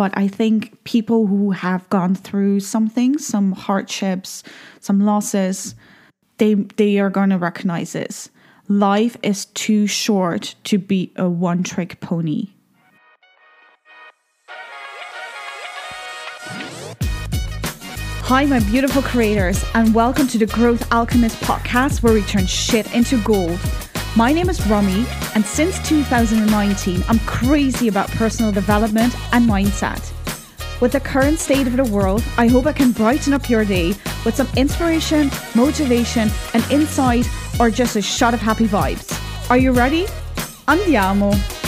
But I think people who have gone through something, some hardships, some losses, they they are going to recognize this. Life is too short to be a one trick pony. Hi, my beautiful creators, and welcome to the Growth Alchemist podcast where we turn shit into gold. My name is Romy, and since 2019, I'm crazy about personal development and mindset. With the current state of the world, I hope I can brighten up your day with some inspiration, motivation, and insight, or just a shot of happy vibes. Are you ready? Andiamo!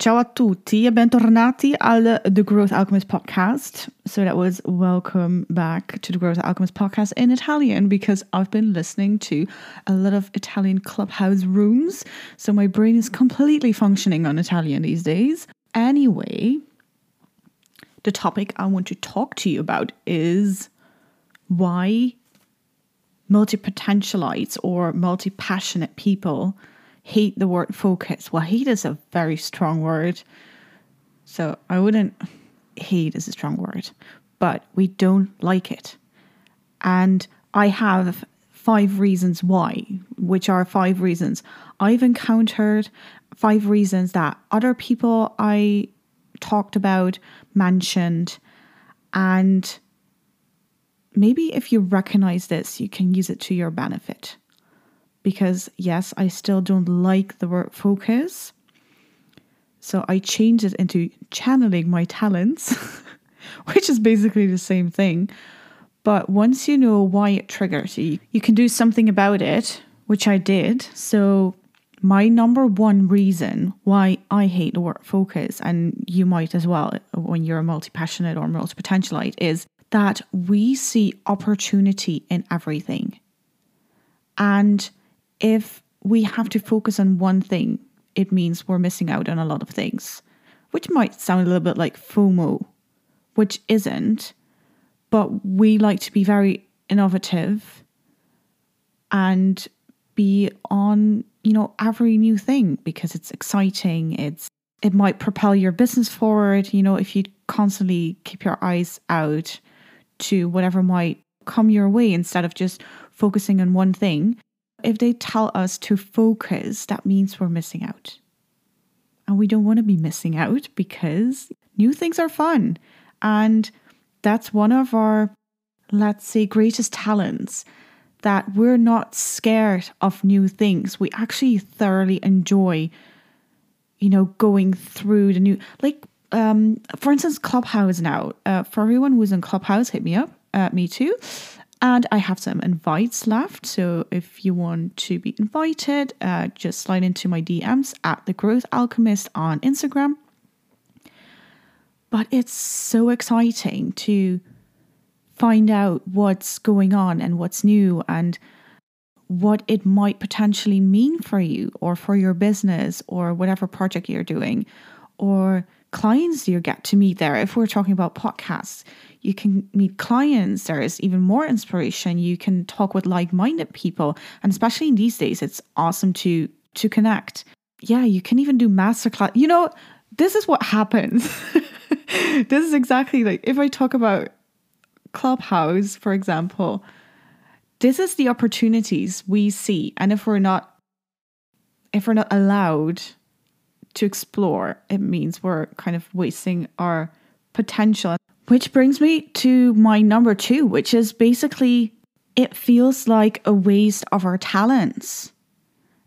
Ciao a tutti e bentornati al The Growth Alchemist podcast. So that was welcome back to the Growth Alchemist podcast in Italian because I've been listening to a lot of Italian clubhouse rooms. So my brain is completely functioning on Italian these days. Anyway, the topic I want to talk to you about is why multi potentialites or multi passionate people hate the word focus. Well, hate is a very strong word. So I wouldn't, hate is a strong word, but we don't like it. And I have five reasons why, which are five reasons I've encountered, five reasons that other people I talked about mentioned. And maybe if you recognize this, you can use it to your benefit because, yes, I still don't like the word focus. So I changed it into channeling my talents, which is basically the same thing. But once you know why it triggers you, you can do something about it, which I did. So, my number one reason why I hate the word focus, and you might as well when you're a multi passionate or multi potentialite, is that we see opportunity in everything. And if we have to focus on one thing, it means we're missing out on a lot of things, which might sound a little bit like FOMO, which isn't, but we like to be very innovative and be on, you know, every new thing because it's exciting. It's it might propel your business forward, you know, if you constantly keep your eyes out to whatever might come your way instead of just focusing on one thing if they tell us to focus, that means we're missing out. And we don't want to be missing out because new things are fun. And that's one of our, let's say, greatest talents that we're not scared of new things. We actually thoroughly enjoy, you know, going through the new, like, um, for instance, Clubhouse now. Uh, for everyone who's in Clubhouse, hit me up. Uh, me too. And I have some invites left. So if you want to be invited, uh, just slide into my DMs at The Growth Alchemist on Instagram. But it's so exciting to find out what's going on and what's new and what it might potentially mean for you or for your business or whatever project you're doing or clients you get to meet there. If we're talking about podcasts, you can meet clients. There is even more inspiration. You can talk with like-minded people, and especially in these days, it's awesome to to connect. Yeah, you can even do masterclass. You know, this is what happens. this is exactly like if I talk about Clubhouse, for example. This is the opportunities we see, and if we're not if we're not allowed to explore, it means we're kind of wasting our potential. Which brings me to my number two, which is basically it feels like a waste of our talents,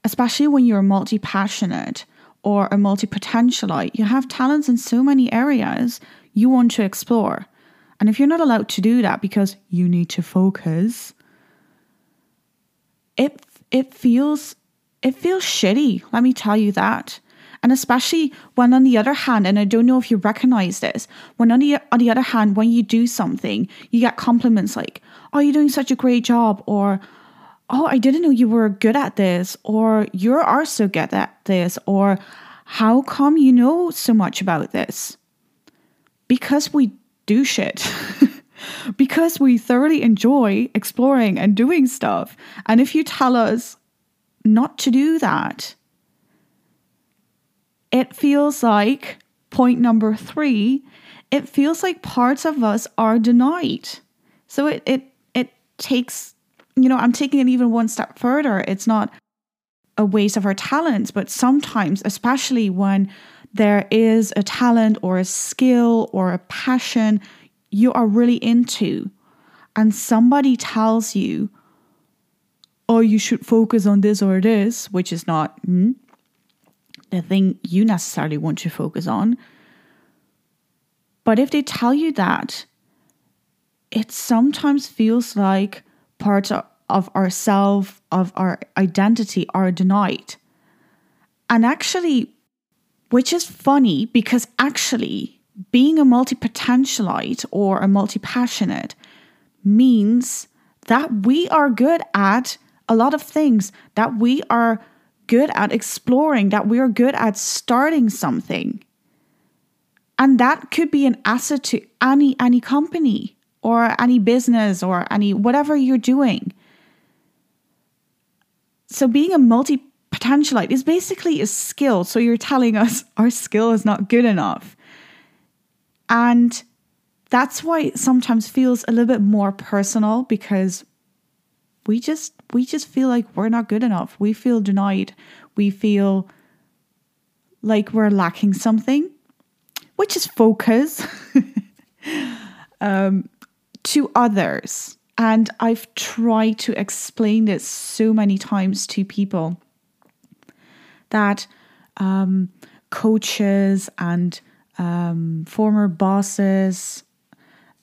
especially when you're multi passionate or a multi potentialite. You have talents in so many areas you want to explore. And if you're not allowed to do that because you need to focus, it it feels it feels shitty. Let me tell you that. And especially when, on the other hand, and I don't know if you recognize this, when on the, on the other hand, when you do something, you get compliments like, oh, you're doing such a great job, or oh, I didn't know you were good at this, or you are so good at this, or how come you know so much about this? Because we do shit. because we thoroughly enjoy exploring and doing stuff. And if you tell us not to do that, it feels like point number three, it feels like parts of us are denied. So it it it takes, you know, I'm taking it even one step further. It's not a waste of our talents, but sometimes, especially when there is a talent or a skill or a passion you are really into, and somebody tells you, oh, you should focus on this or this, which is not hmm, the thing you necessarily want to focus on. But if they tell you that, it sometimes feels like parts of ourself, of our identity are denied. And actually, which is funny because actually being a multi potentialite or a multi passionate means that we are good at a lot of things, that we are good at exploring, that we are good at starting something. And that could be an asset to any any company or any business or any whatever you're doing. So being a multi potentialite is basically a skill. So you're telling us our skill is not good enough. And that's why it sometimes feels a little bit more personal because we just we just feel like we're not good enough. We feel denied. We feel like we're lacking something, which is focus um, to others. And I've tried to explain this so many times to people that um, coaches and um, former bosses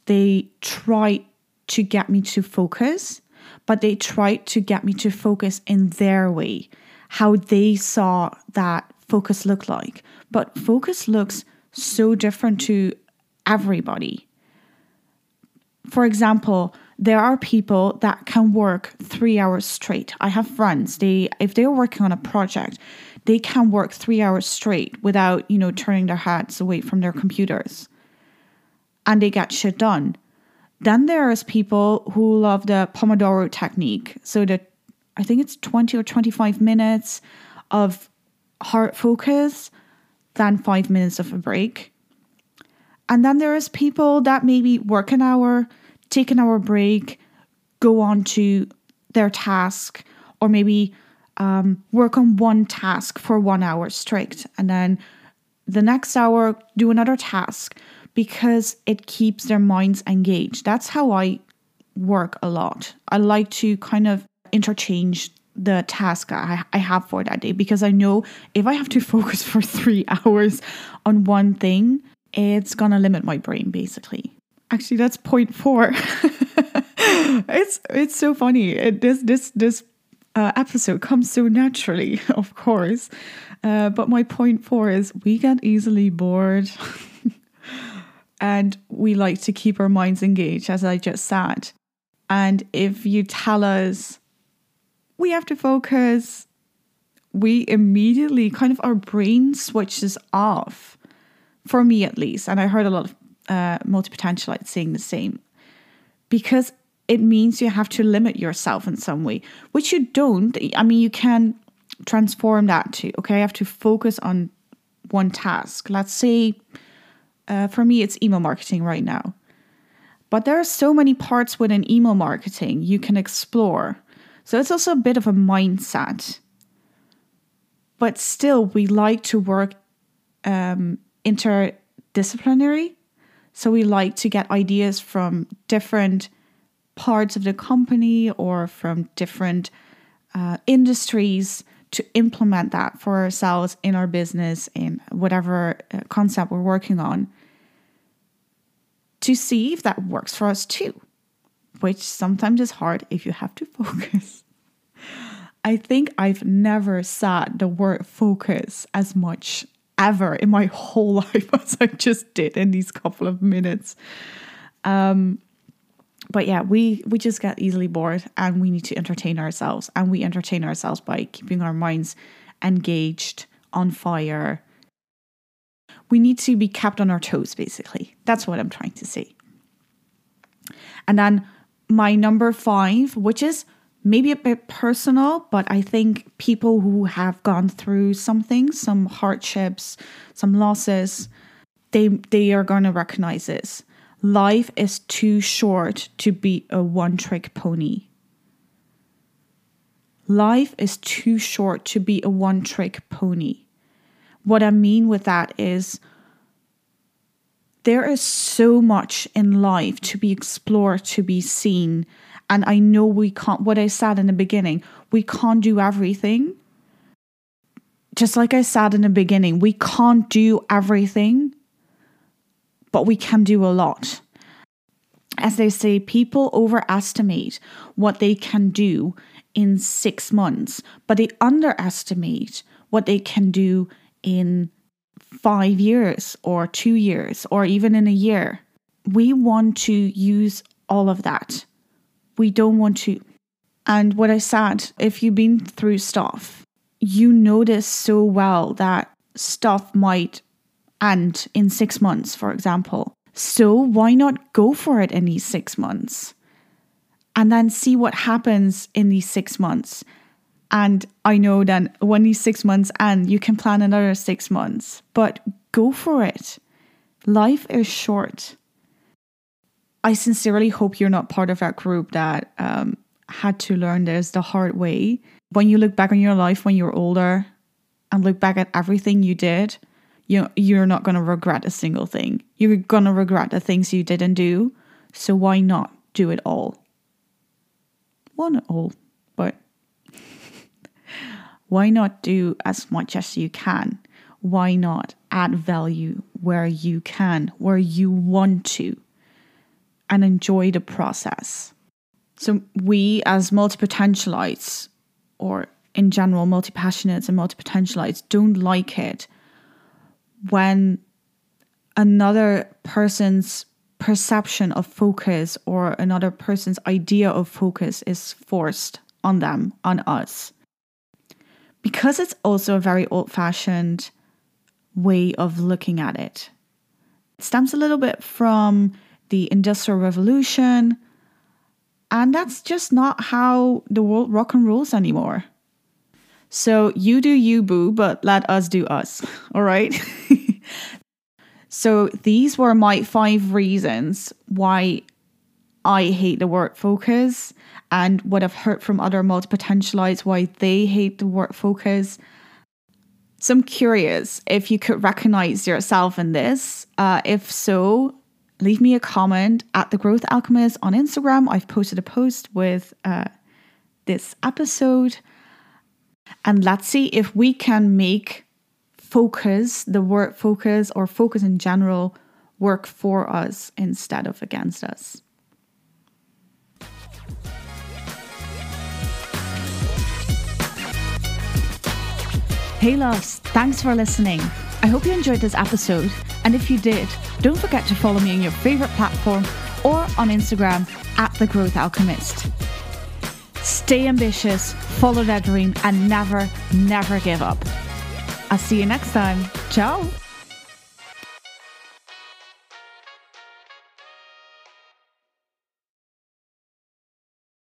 they try to get me to focus but they tried to get me to focus in their way, how they saw that focus look like. But focus looks so different to everybody. For example, there are people that can work three hours straight. I have friends, they if they're working on a project, they can work three hours straight without, you know, turning their heads away from their computers. And they get shit done. Then there's people who love the Pomodoro technique. So that I think it's 20 or 25 minutes of heart focus, then five minutes of a break. And then there is people that maybe work an hour, take an hour break, go on to their task, or maybe um, work on one task for one hour straight, and then the next hour do another task because it keeps their minds engaged. That's how I work a lot. I like to kind of interchange the task I, I have for that day because I know if I have to focus for three hours on one thing, it's gonna limit my brain basically. Actually, that's point four. it's it's so funny. It, this this this uh, episode comes so naturally, of course. Uh, but my point four is we get easily bored. And we like to keep our minds engaged, as I just said. And if you tell us we have to focus, we immediately kind of our brain switches off, for me at least. And I heard a lot of uh, multi potentialites saying the same because it means you have to limit yourself in some way, which you don't. I mean, you can transform that to, okay, I have to focus on one task. Let's say uh, for me, it's email marketing right now. But there are so many parts within email marketing you can explore. So it's also a bit of a mindset. But still, we like to work um, interdisciplinary. So we like to get ideas from different parts of the company or from different uh, industries to implement that for ourselves in our business in whatever uh, concept we're working on to see if that works for us too, which sometimes is hard if you have to focus. I think I've never said the word focus as much ever in my whole life as I just did in these couple of minutes. Um, but yeah, we we just get easily bored and we need to entertain ourselves. And we entertain ourselves by keeping our minds engaged, on fire. We need to be kept on our toes, basically. That's what I'm trying to say. And then my number five, which is maybe a bit personal, but I think people who have gone through something, some hardships, some losses, they they are going to recognize this. Life is too short to be a one-trick pony. Life is too short to be a one-trick pony. What I mean with that is there is so much in life to be explored, to be seen. And I know we can't, what I said in the beginning, we can't do everything. Just like I said in the beginning, we can't do everything, but we can do a lot. As they say, people overestimate what they can do in six months, but they underestimate what they can do in five years or two years or even in a year. We want to use all of that. We don't want to. And what I said, if you've been through stuff, you notice so well that stuff might end in six months, for example. So why not go for it in these six months? And then see what happens in these six months and I know that when these six months and you can plan another six months, but go for it. Life is short. I sincerely hope you're not part of that group that um, had to learn this the hard way. When you look back on your life when you're older and look back at everything you did, you you're not going to regret a single thing. You're going to regret the things you didn't do. So why not do it all? One all, why not do as much as you can? Why not add value where you can, where you want to, and enjoy the process? So, we as multi potentialites, or in general, multi passionates and multi potentialites, don't like it when another person's perception of focus or another person's idea of focus is forced on them, on us because it's also a very old fashioned way of looking at it. It stems a little bit from the Industrial Revolution, and that's just not how the world rock and rolls anymore. So you do you, boo, but let us do us. All right. so these were my five reasons why I hate the word focus and what I've heard from other multi potentialites why they hate the word focus. So I'm curious if you could recognize yourself in this. Uh, if so, leave me a comment at the Growth Alchemist on Instagram. I've posted a post with uh, this episode. And let's see if we can make focus, the word focus or focus in general, work for us instead of against us. Hey loves, thanks for listening. I hope you enjoyed this episode, and if you did, don't forget to follow me on your favorite platform or on Instagram at The Growth Alchemist. Stay ambitious, follow that dream, and never, never give up. I'll see you next time. Ciao.